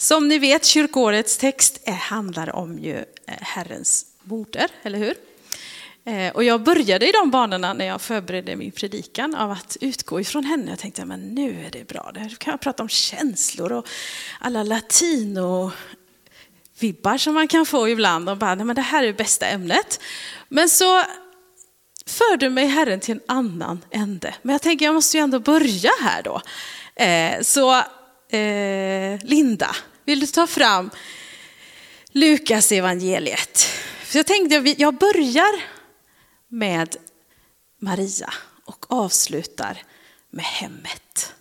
Som ni vet, kyrkårets text är, handlar om ju eh, Herrens moder, eller hur? Eh, och jag började i de banorna när jag förberedde min predikan av att utgå ifrån henne. Jag tänkte, men nu är det bra, nu kan jag prata om känslor och alla latino vibbar som man kan få ibland och bara, nej men det här är det bästa ämnet. Men så förde mig Herren till en annan ände. Men jag tänker, jag måste ju ändå börja här då. Eh, så eh, Linda, vill du ta fram Lukas evangeliet? För jag tänkte, jag börjar med Maria och avslutar med hemmet.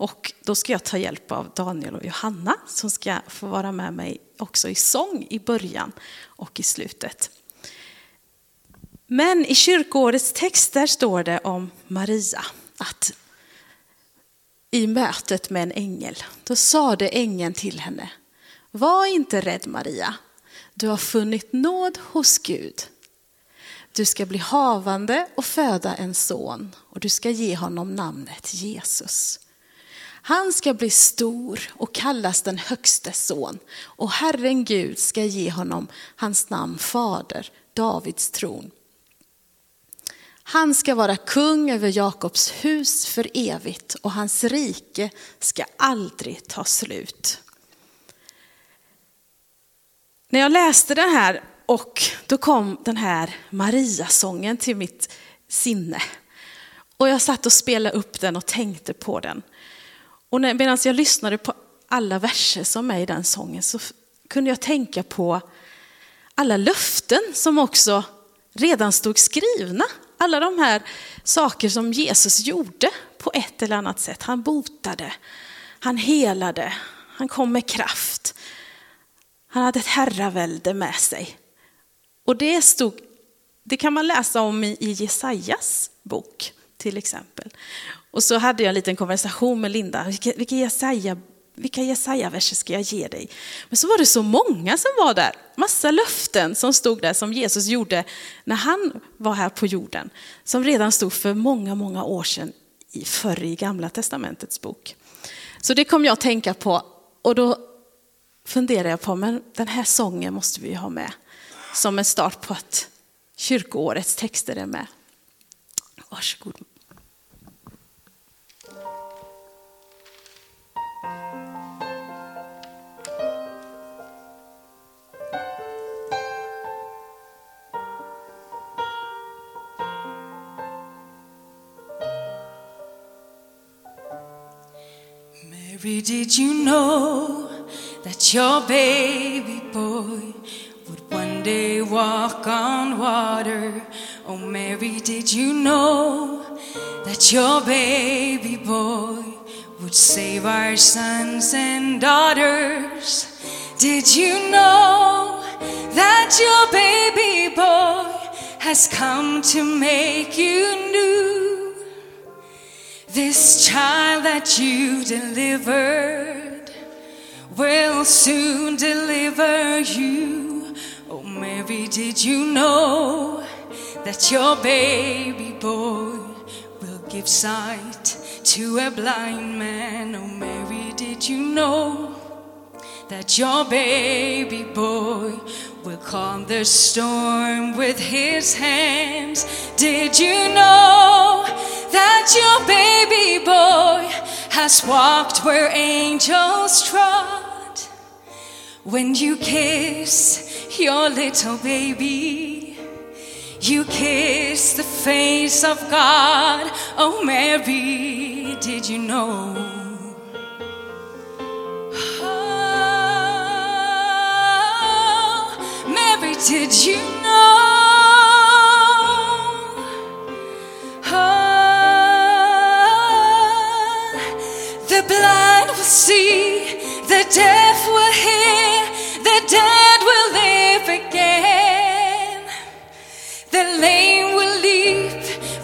Och då ska jag ta hjälp av Daniel och Johanna som ska få vara med mig också i sång i början och i slutet. Men i kyrkoårets texter står det om Maria att i mötet med en ängel, då sade ängeln till henne, var inte rädd Maria, du har funnit nåd hos Gud. Du ska bli havande och föda en son och du ska ge honom namnet Jesus. Han ska bli stor och kallas den högste son och Herren Gud ska ge honom hans namn fader, Davids tron. Han ska vara kung över Jakobs hus för evigt och hans rike ska aldrig ta slut. När jag läste den här och då kom den här Maria-sången till mitt sinne. Och jag satt och spelade upp den och tänkte på den. Och medan jag lyssnade på alla verser som är i den sången så kunde jag tänka på alla löften som också redan stod skrivna. Alla de här saker som Jesus gjorde på ett eller annat sätt. Han botade, han helade, han kom med kraft. Han hade ett herravälde med sig. Och det stod, det kan man läsa om i Jesajas bok till exempel. Och så hade jag en liten konversation med Linda, vilken Jesaja vilka Jesaja-verser ska jag ge dig? Men så var det så många som var där, massa löften som stod där som Jesus gjorde när han var här på jorden. Som redan stod för många, många år sedan i förr i gamla testamentets bok. Så det kom jag att tänka på och då funderade jag på, men den här sången måste vi ha med som en start på att kyrkoårets texter är med. Varsågod. Mary, did you know that your baby boy would one day walk on water? Oh, Mary, did you know that your baby boy would save our sons and daughters? Did you know that your baby boy has come to make you new? This child that you delivered will soon deliver you. Oh, Mary, did you know that your baby boy will give sight to a blind man? Oh, Mary, did you know that your baby boy will calm the storm with his hands? Did you know that your baby boy has walked where angels trod? When you kiss your little baby, you kiss the face of God. Oh, Mary, did you know? Oh, Mary, did you see, the deaf will hear, the dead will live again. The lame will leap,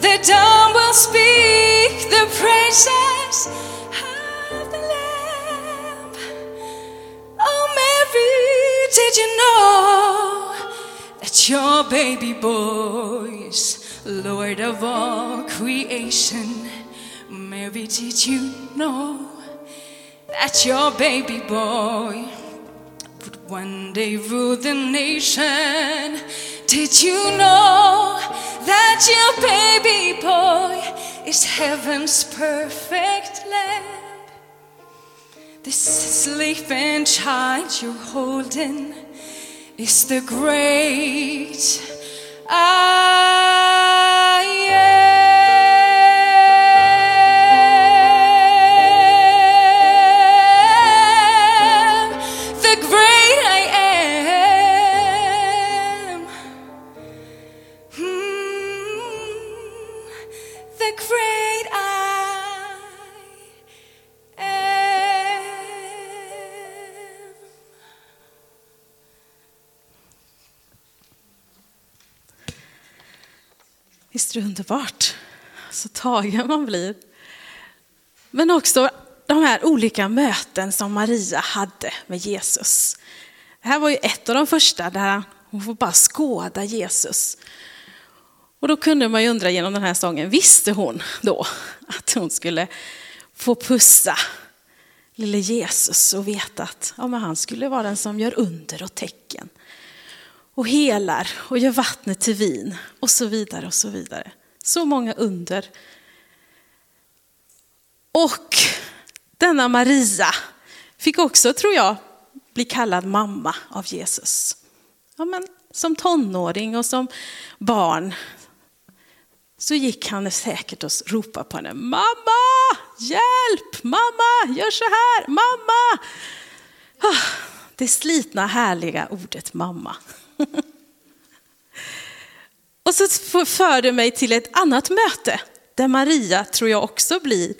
the dumb will speak, the praises of the Lamb. Oh, Mary, did you know that your baby boy is Lord of all creation? Mary, did you know that your baby boy would one day rule the nation. Did you know that your baby boy is heaven's perfect lamb? This sleeping child you're holding is the great I am. Visst är det underbart? Så tagen man blir. Men också de här olika möten som Maria hade med Jesus. Det här var ju ett av de första där hon får bara skåda Jesus. Och då kunde man ju undra genom den här sången, visste hon då att hon skulle få pussa lille Jesus och veta att ja, men han skulle vara den som gör under och tecken och helar och gör vattnet till vin och så vidare och så vidare. Så många under. Och denna Maria fick också, tror jag, bli kallad mamma av Jesus. Ja, men som tonåring och som barn så gick han säkert och ropade på henne. Mamma, hjälp, mamma, gör så här, mamma. Ah, det slitna härliga ordet mamma. Och så för det mig till ett annat möte där Maria, tror jag också blir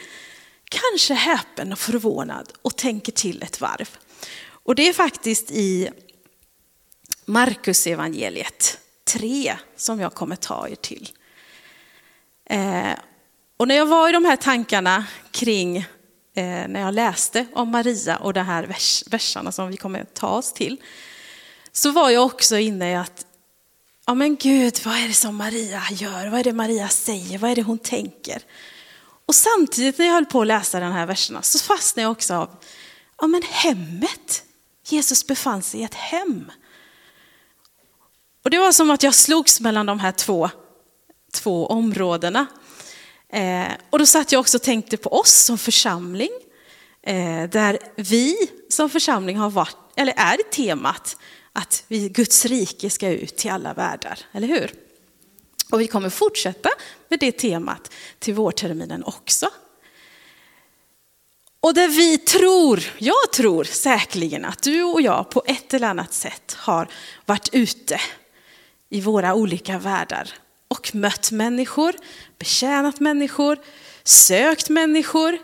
kanske häpen och förvånad och tänker till ett varv. Och det är faktiskt i Markus evangeliet 3 som jag kommer ta er till. Eh, och när jag var i de här tankarna kring eh, när jag läste om Maria och de här vers, verserna som vi kommer ta oss till, så var jag också inne i att, ja men Gud, vad är det som Maria gör? Vad är det Maria säger? Vad är det hon tänker? Och samtidigt när jag höll på att läsa de här verserna så fastnade jag också av, ja men hemmet. Jesus befann sig i ett hem. Och det var som att jag slogs mellan de här två, två områdena. Eh, och då satt jag också och tänkte på oss som församling. Eh, där vi som församling har varit, eller är temat att vi, Guds rike ska ut till alla världar, eller hur? Och vi kommer fortsätta med det temat till vårterminen också. Och där vi tror, jag tror säkerligen att du och jag på ett eller annat sätt har varit ute i våra olika världar och mött människor, betjänat människor, sökt människor.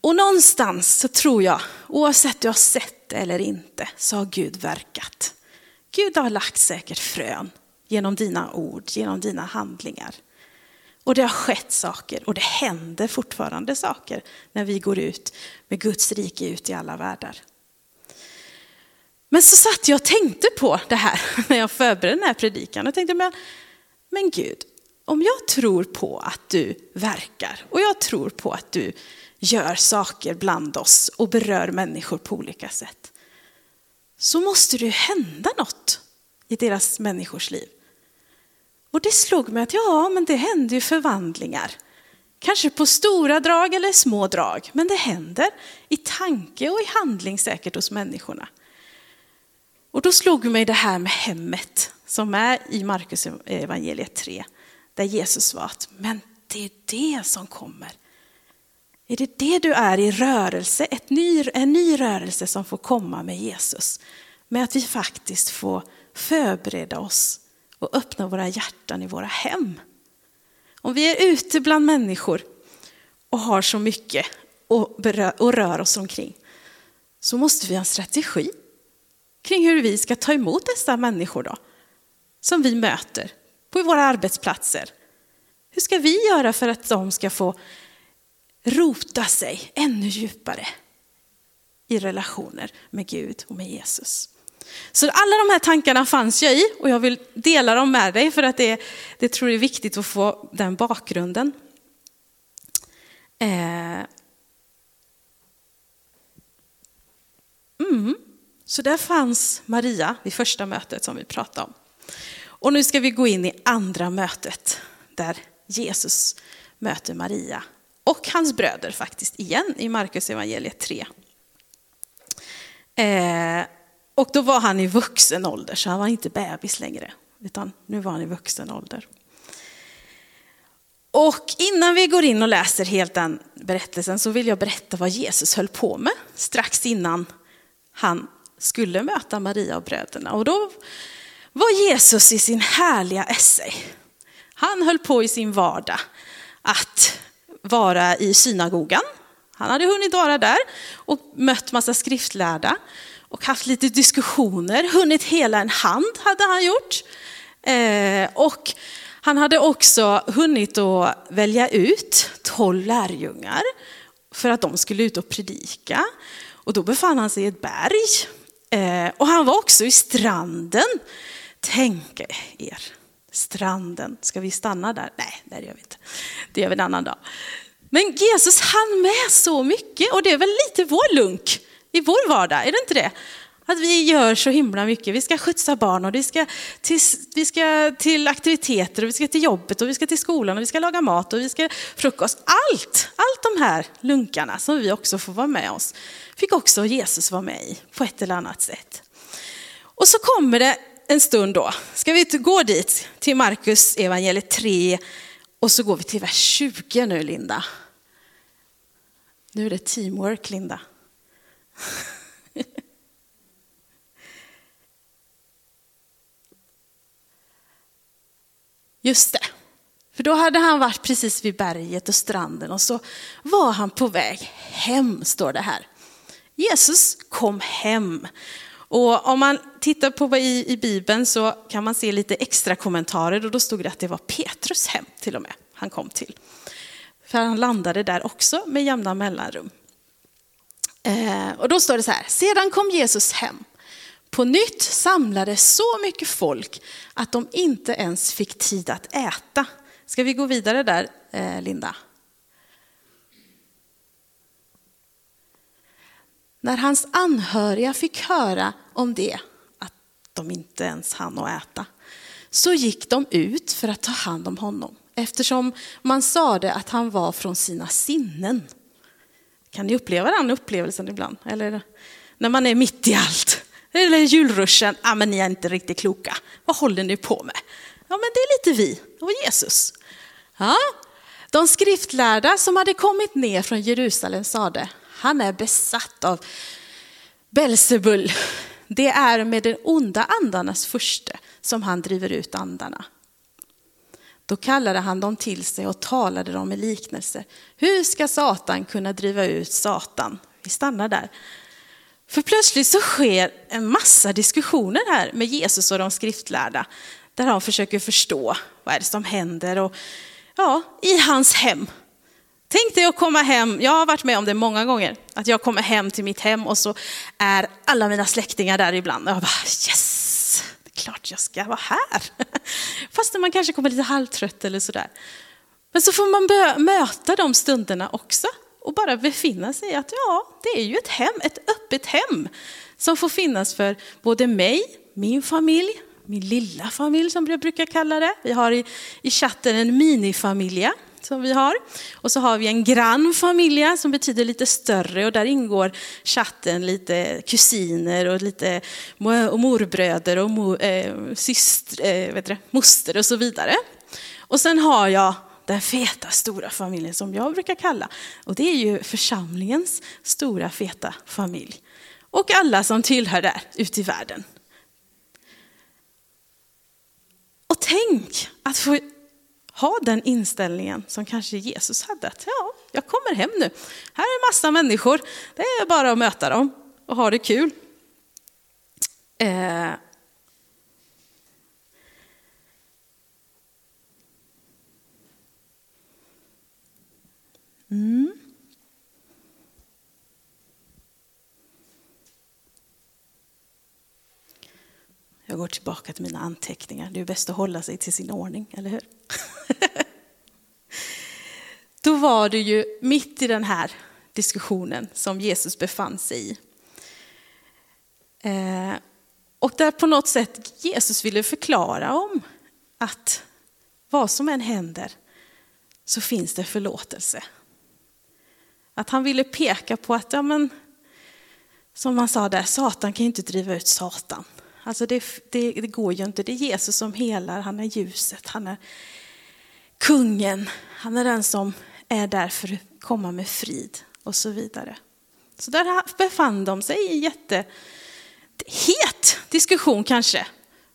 Och någonstans så tror jag, oavsett du har sett sett eller inte, så har Gud verkat. Gud har lagt säkert frön genom dina ord, genom dina handlingar. Och det har skett saker och det händer fortfarande saker när vi går ut med Guds rike ut i alla världar. Men så satt jag och tänkte på det här när jag förberedde den här predikan och tänkte, men, men Gud, om jag tror på att du verkar och jag tror på att du gör saker bland oss och berör människor på olika sätt, så måste det ju hända något i deras människors liv. Och det slog mig att ja, men det händer ju förvandlingar. Kanske på stora drag eller små drag, men det händer i tanke och i handling säkert hos människorna. Och då slog mig det här med hemmet som är i Markus evangeliet 3, där Jesus var att, men det är det som kommer. Är det det du är i rörelse, ett ny, en ny rörelse som får komma med Jesus? Med att vi faktiskt får förbereda oss och öppna våra hjärtan i våra hem. Om vi är ute bland människor och har så mycket och, berör, och rör oss omkring så måste vi ha en strategi kring hur vi ska ta emot dessa människor då, som vi möter på våra arbetsplatser. Hur ska vi göra för att de ska få rota sig ännu djupare i relationer med Gud och med Jesus? Så alla de här tankarna fanns jag i och jag vill dela dem med dig för att det, det tror jag är viktigt att få den bakgrunden. Eh, Mm. Så där fanns Maria vid första mötet som vi pratade om. Och nu ska vi gå in i andra mötet där Jesus möter Maria och hans bröder faktiskt igen i Markus evangeliet 3. Eh, och då var han i vuxen ålder, så han var inte bebis längre, utan nu var han i vuxen ålder. Och innan vi går in och läser helt den berättelsen så vill jag berätta vad Jesus höll på med strax innan han skulle möta Maria och bröderna. Och då var Jesus i sin härliga essay. Han höll på i sin vardag att vara i synagogan. Han hade hunnit vara där och mött massa skriftlärda och haft lite diskussioner. Hunnit hela en hand hade han gjort. Eh, och han hade också hunnit att välja ut tolv lärjungar för att de skulle ut och predika. Och då befann han sig i ett berg. Eh, och han var också i stranden. Tänk er, stranden. Ska vi stanna där? Nej, det gör vi inte. Det gör vi en annan dag. Men Jesus hann med så mycket och det är väl lite vår lunk i vår vardag, är det inte det? Att vi gör så himla mycket. Vi ska skjutsa barn och vi ska, till, vi ska till aktiviteter och vi ska till jobbet och vi ska till skolan och vi ska laga mat och vi ska frukost. Allt, allt de här lunkarna som vi också får vara med oss fick också Jesus vara med i på ett eller annat sätt. Och så kommer det en stund då. Ska vi gå dit till Markus evangeliet 3 och så går vi till vers 20 nu Linda. Nu är det teamwork Linda. Just det. För då hade han varit precis vid berget och stranden och så var han på väg hem, står det här. Jesus kom hem. Och om man tittar på i, i Bibeln så kan man se lite extra kommentarer och då stod det att det var Petrus hem till och med han kom till. För han landade där också med jämna mellanrum. Eh, och då står det så här, sedan kom Jesus hem. På nytt samlades så mycket folk att de inte ens fick tid att äta. Ska vi gå vidare där, eh, Linda? När hans anhöriga fick höra om det, att de inte ens hann att äta, så gick de ut för att ta hand om honom eftersom man sade att han var från sina sinnen. Kan ni uppleva den upplevelsen ibland? Eller när man är mitt i allt. Eller julruschen, ja men ni är inte riktigt kloka. Vad håller ni på med? Ja men det är lite vi och Jesus. Ja. De skriftlärda som hade kommit ner från Jerusalem sade, han är besatt av Belsebul. Det är med den onda andarnas furste som han driver ut andarna. Då kallade han dem till sig och talade dem i liknelser. Hur ska Satan kunna driva ut Satan? Vi stannar där. För plötsligt så sker en massa diskussioner här med Jesus och de skriftlärda. Där han försöker förstå vad är det som händer och ja, i hans hem. Tänk dig att komma hem, jag har varit med om det många gånger, att jag kommer hem till mitt hem och så är alla mina släktingar där ibland. Och jag bara yes, det är klart jag ska vara här. Fast man kanske kommer lite halvtrött eller sådär. Men så får man möta de stunderna också och bara befinna sig i att ja, det är ju ett hem, ett öppet hem som får finnas för både mig, min familj, min lilla familj som jag brukar kalla det. Vi har i, i chatten en minifamilja som vi har. Och så har vi en grannfamilja som betyder lite större och där ingår chatten lite kusiner och lite och morbröder och mo, eh, syster, eh, vet det, moster och så vidare. Och sen har jag den feta stora familjen som jag brukar kalla. Och det är ju församlingens stora feta familj. Och alla som tillhör där ute i världen. Och tänk att få ha den inställningen som kanske Jesus hade. Att ja, jag kommer hem nu. Här är massa människor. Det är bara att möta dem och ha det kul. Eh, Mm. Jag går tillbaka till mina anteckningar. Det är bäst att hålla sig till sin ordning, eller hur? Då var det ju mitt i den här diskussionen som Jesus befann sig i. Eh, och där på något sätt Jesus ville förklara om att vad som än händer så finns det förlåtelse. Att han ville peka på att, ja men, som man sa där, Satan kan ju inte driva ut Satan. Alltså det, det, det, går ju inte. Det är Jesus som helar, han är ljuset, han är kungen, han är den som är där för att komma med frid och så vidare. Så där befann de sig i en jättehet diskussion kanske.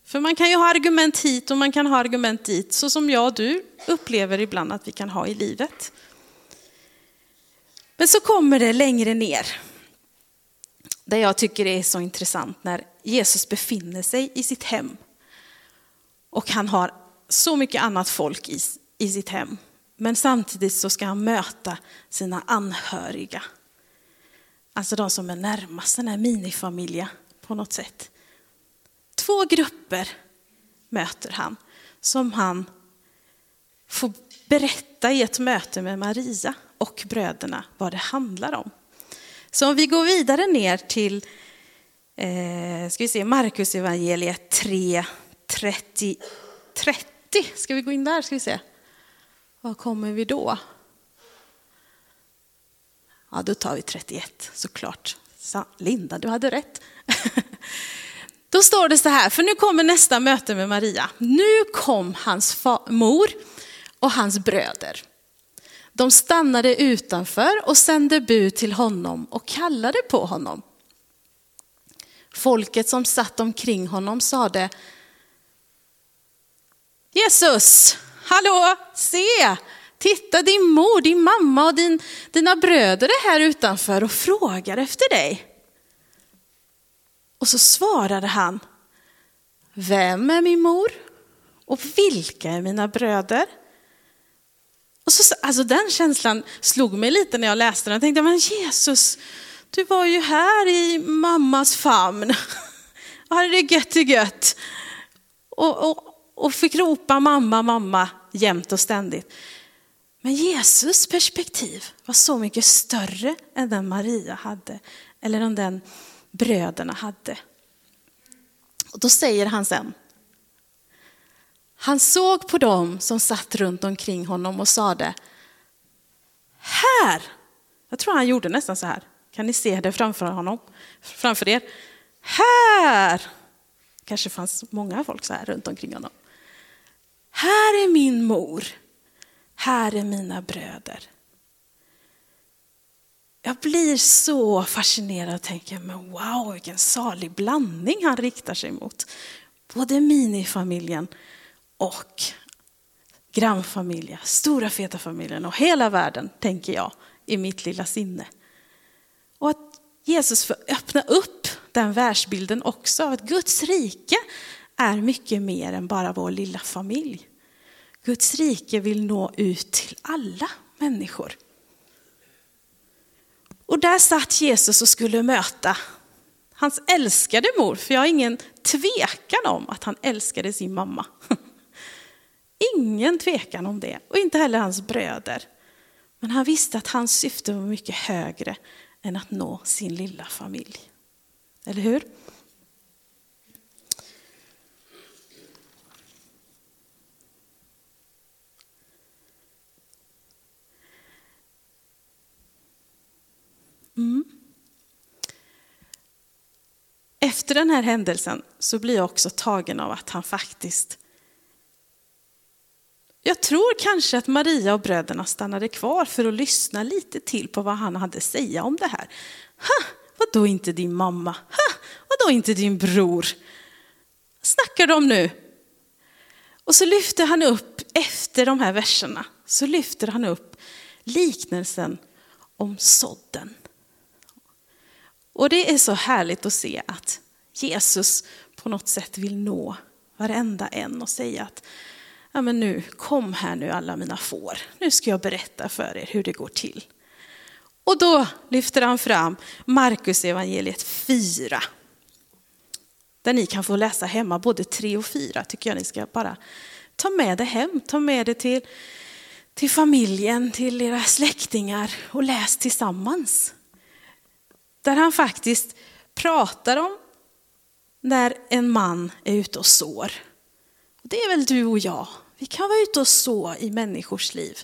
För man kan ju ha argument hit och man kan ha argument dit, så som jag och du upplever ibland att vi kan ha i livet. Men så kommer det längre ner, där jag tycker det är så intressant när Jesus befinner sig i sitt hem. Och han har så mycket annat folk i, i sitt hem. Men samtidigt så ska han möta sina anhöriga. Alltså de som är närmast den här minifamiljen på något sätt. Två grupper möter han som han får berätta i ett möte med Maria och bröderna vad det handlar om. Så om vi går vidare ner till eh, ska vi se, Markus evangeliet 3, 30, 30. Ska vi gå in där? Ska vi se. Var kommer vi då? Ja, då tar vi 31 såklart. Linda, du hade rätt. Då står det så här, för nu kommer nästa möte med Maria. Nu kom hans mor och hans bröder. De stannade utanför och sände bud till honom och kallade på honom. Folket som satt omkring honom sade Jesus, hallå, se, titta din mor, din mamma och din, dina bröder är här utanför och frågar efter dig. Och så svarade han, vem är min mor? Och vilka är mina bröder? Och så, alltså den känslan slog mig lite när jag läste den. Jag tänkte, men Jesus, du var ju här i mammas famn. Och hade det gött i gött. Och, och, och fick ropa mamma, mamma jämt och ständigt. Men Jesus perspektiv var så mycket större än den Maria hade, eller än den bröderna hade. Och då säger han sen, han såg på dem som satt runt omkring honom och sade, här, jag tror han gjorde nästan så här, kan ni se det framför honom, framför er? Här, kanske fanns många folk så här runt omkring honom. Här är min mor, här är mina bröder. Jag blir så fascinerad och tänker, men wow, vilken salig blandning han riktar sig mot. Både minifamiljen och grannfamiljen, stora feta familjen och hela världen, tänker jag, i mitt lilla sinne. Och att Jesus får öppna upp den världsbilden också, att Guds rike är mycket mer än bara vår lilla familj. Guds rike vill nå ut till alla människor. Och där satt Jesus och skulle möta hans älskade mor, för jag har ingen tvekan om att han älskade sin mamma. Ingen tvekan om det, och inte heller hans bröder. Men han visste att hans syfte var mycket högre än att nå sin lilla familj. Eller hur? Mm. Efter den här händelsen så blir jag också tagen av att han faktiskt jag tror kanske att Maria och bröderna stannade kvar för att lyssna lite till på vad han hade att säga om det här. Ha, vadå inte din mamma? Ha, vadå inte din bror? Vad snackar de nu? Och så lyfter han upp, efter de här verserna, så lyfter han upp liknelsen om sådden. Och det är så härligt att se att Jesus på något sätt vill nå varenda en och säga att ja men nu, kom här nu alla mina får. Nu ska jag berätta för er hur det går till. Och då lyfter han fram Markus evangeliet 4. Där ni kan få läsa hemma både 3 och 4 tycker jag ni ska bara ta med det hem, ta med det till, till familjen, till era släktingar och läs tillsammans. Där han faktiskt pratar om när en man är ute och sår. Det är väl du och jag. Vi kan vara ute och så i människors liv.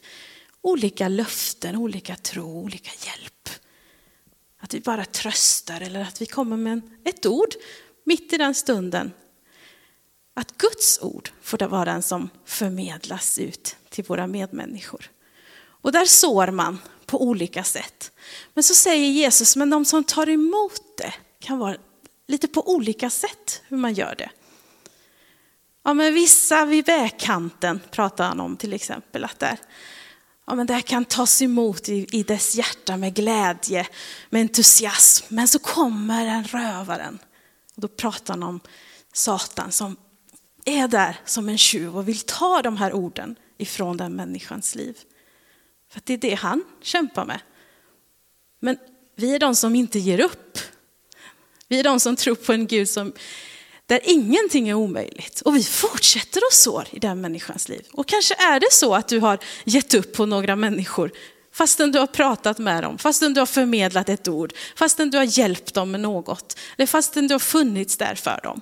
Olika löften, olika tro, olika hjälp. Att vi bara tröstar eller att vi kommer med ett ord mitt i den stunden. Att Guds ord får det vara den som förmedlas ut till våra medmänniskor. Och där sår man på olika sätt. Men så säger Jesus, men de som tar emot det kan vara lite på olika sätt hur man gör det. Ja, men vissa vid vägkanten pratar han om till exempel, att där, ja, men där kan tas emot i, i dess hjärta med glädje, med entusiasm. Men så kommer den rövaren. Och då pratar han om Satan som är där som en tjuv och vill ta de här orden ifrån den människans liv. För det är det han kämpar med. Men vi är de som inte ger upp. Vi är de som tror på en Gud som, där ingenting är omöjligt. Och vi fortsätter att sår i den människans liv. Och kanske är det så att du har gett upp på några människor fastän du har pratat med dem, fastän du har förmedlat ett ord, fastän du har hjälpt dem med något, eller fastän du har funnits där för dem.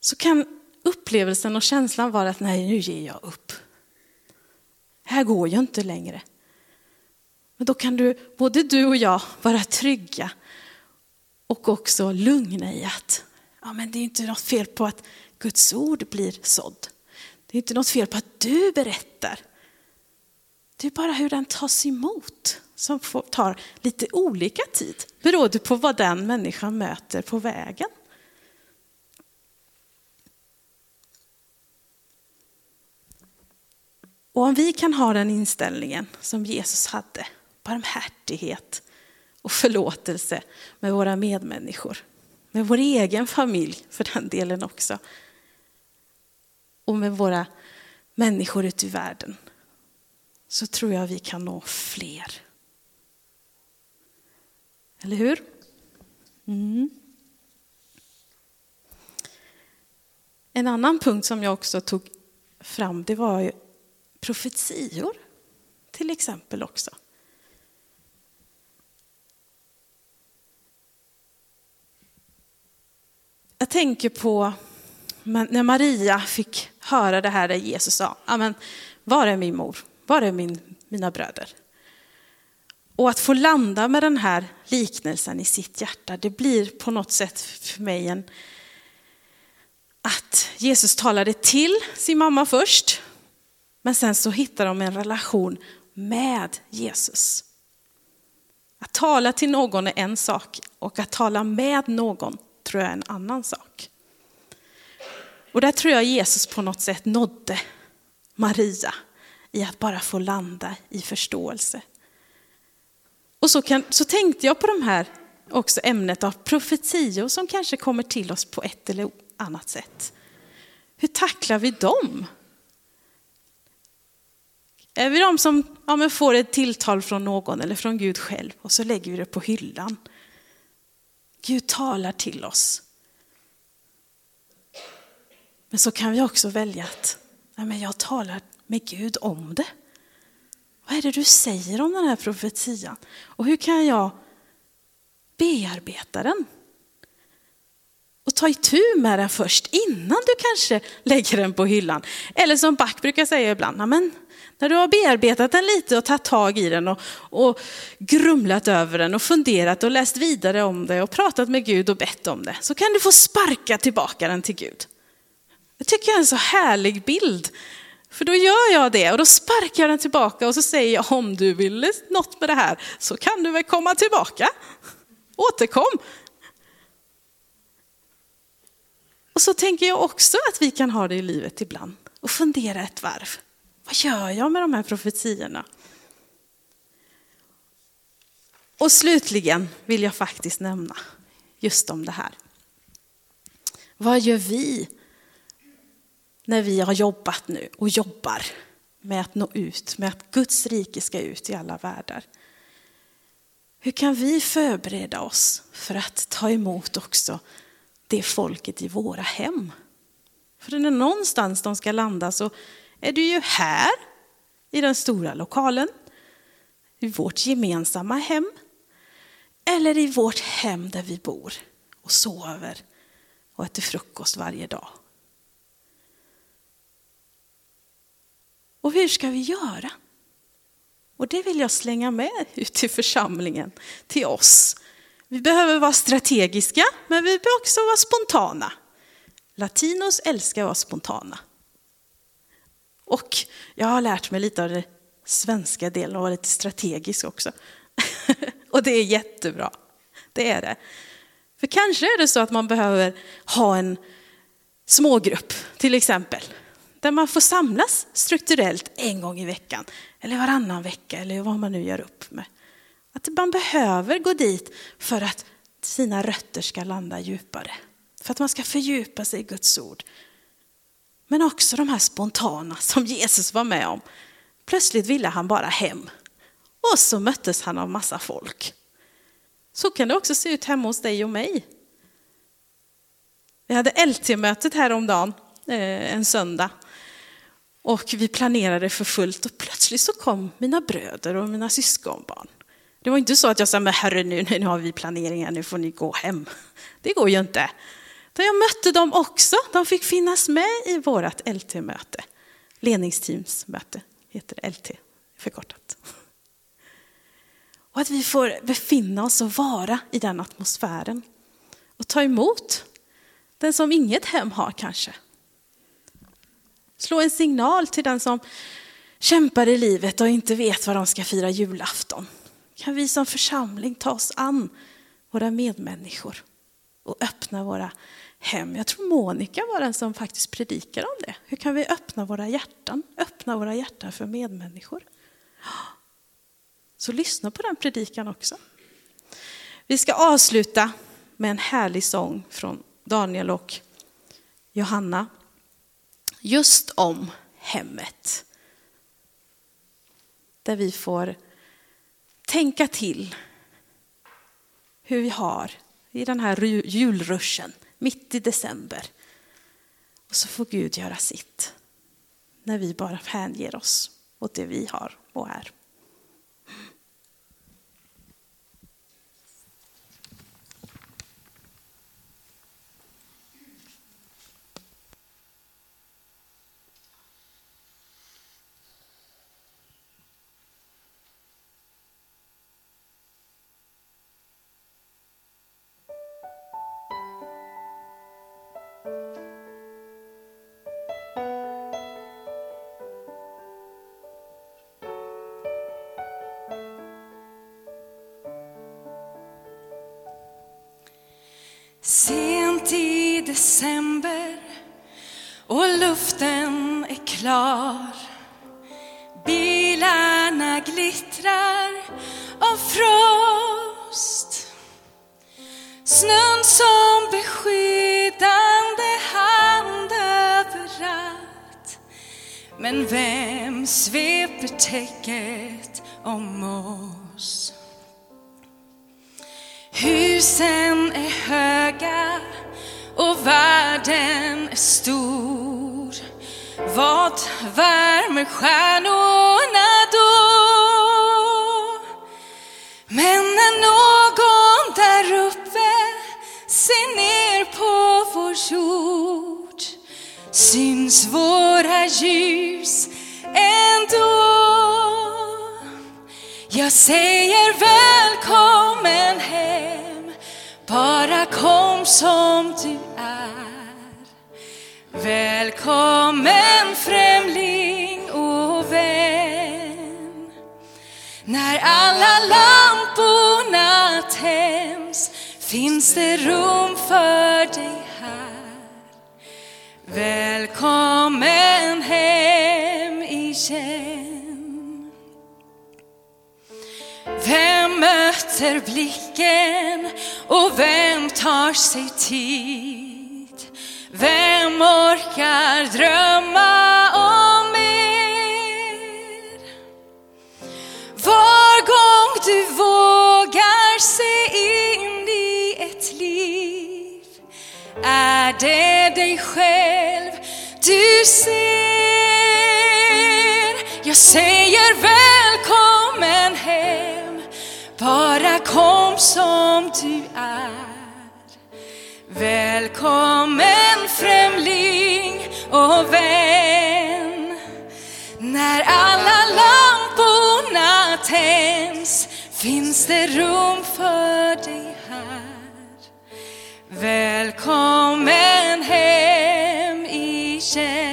Så kan upplevelsen och känslan vara att nej, nu ger jag upp. Här går jag inte längre. Men då kan du, både du och jag, vara trygga och också lugna i att ja, men det är inte något fel på att Guds ord blir sådd. Det är inte något fel på att du berättar. Det är bara hur den tas emot som tar lite olika tid beroende på vad den människan möter på vägen. Och om vi kan ha den inställningen som Jesus hade, barmhärtighet och förlåtelse med våra medmänniskor, med vår egen familj för den delen också, och med våra människor ute i världen, så tror jag vi kan nå fler. Eller hur? Mm. En annan punkt som jag också tog fram, det var ju profetior till exempel också. Jag tänker på när Maria fick höra det här där Jesus sa, Amen, var är min mor? Var är min, mina bröder? Och att få landa med den här liknelsen i sitt hjärta, det blir på något sätt för mig en, att Jesus talade till sin mamma först men sen så hittar de en relation med Jesus. Att tala till någon är en sak och att tala med någon tror jag är en annan sak. Och där tror jag Jesus på något sätt nådde Maria i att bara få landa i förståelse. Och så, kan, så tänkte jag på de här också ämnet av profetior som kanske kommer till oss på ett eller annat sätt. Hur tacklar vi dem? Är vi de som ja, får ett tilltal från någon eller från Gud själv och så lägger vi det på hyllan? Gud talar till oss. Men så kan vi också välja att nej men jag talar med Gud om det. Vad är det du säger om den här profetian? Och hur kan jag bearbeta den? Och ta itu med den först innan du kanske lägger den på hyllan. Eller som Back brukar säga ibland, men när du har bearbetat den lite och tagit tag i den och, och grumlat över den och funderat och läst vidare om det och pratat med Gud och bett om det, så kan du få sparka tillbaka den till Gud. Det tycker jag är en så härlig bild. För då gör jag det och då sparkar jag den tillbaka och så säger jag om du vill något med det här så kan du väl komma tillbaka. Återkom. Och så tänker jag också att vi kan ha det i livet ibland och fundera ett varv. Vad gör jag med de här profetiorna? Och slutligen vill jag faktiskt nämna just om det här. Vad gör vi när vi har jobbat nu och jobbar med att nå ut, med att Guds rike ska ut i alla världar? Hur kan vi förbereda oss för att ta emot också det folket i våra hem? För det är någonstans de ska landa så är du ju här i den stora lokalen, i vårt gemensamma hem eller i vårt hem där vi bor och sover och äter frukost varje dag. Och hur ska vi göra? Och det vill jag slänga med ut till församlingen, till oss. Vi behöver vara strategiska, men vi behöver också vara spontana. Latinos älskar att vara spontana. Och jag har lärt mig lite av den svenska delen och varit strategisk också. och det är jättebra. Det är det. För kanske är det så att man behöver ha en smågrupp till exempel. Där man får samlas strukturellt en gång i veckan. Eller varannan vecka eller vad man nu gör upp med. Att man behöver gå dit för att sina rötter ska landa djupare. För att man ska fördjupa sig i Guds ord. Men också de här spontana som Jesus var med om. Plötsligt ville han bara hem. Och så möttes han av massa folk. Så kan det också se ut hemma hos dig och mig. Vi hade LT-mötet häromdagen, eh, en söndag. Och vi planerade för fullt och plötsligt så kom mina bröder och mina syskonbarn. Det var inte så att jag sa, men herre nu, nu har vi planeringar, nu får ni gå hem. Det går ju inte jag mötte dem också, de fick finnas med i vårt LT-möte. Ledningsteamsmöte heter det, LT förkortat. Och att vi får befinna oss och vara i den atmosfären. Och ta emot den som inget hem har kanske. Slå en signal till den som kämpar i livet och inte vet vad de ska fira julafton. Kan vi som församling ta oss an våra medmänniskor och öppna våra hem. Jag tror Monica var den som faktiskt predikade om det. Hur kan vi öppna våra hjärtan? Öppna våra hjärtan för medmänniskor. Så lyssna på den predikan också. Vi ska avsluta med en härlig sång från Daniel och Johanna. Just om hemmet. Där vi får tänka till hur vi har i den här julruschen mitt i december. Och så får Gud göra sitt när vi bara hänger oss åt det vi har och är. December och luften är klar. Bilarna glittrar av frost. Snön som beskyddande hand överallt. Men vem sveper täcket om oss? Husen är höga världen är stor. Vad värmer stjärnorna då? Men när någon där uppe ser ner på vår jord syns våra ljus ändå. Jag säger välkommen hem, bara kom som du. Välkommen främling och vän. När alla lamporna tänds finns det rum för dig här. Välkommen hem igen. Vem möter blicken och vem tar sig tid? Vem orkar drömma om mer? Var gång du vågar se in i ett liv är det dig själv du ser. Jag säger välkommen hem, bara kom som du är. Välkommen främling och vän. När alla lamporna tänds finns det rum för dig här. Välkommen hem igen.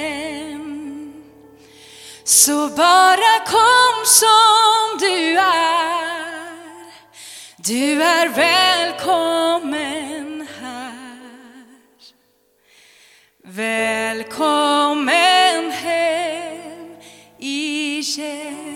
Så bara kom som du är. Du är välkommen Välkommen hem igen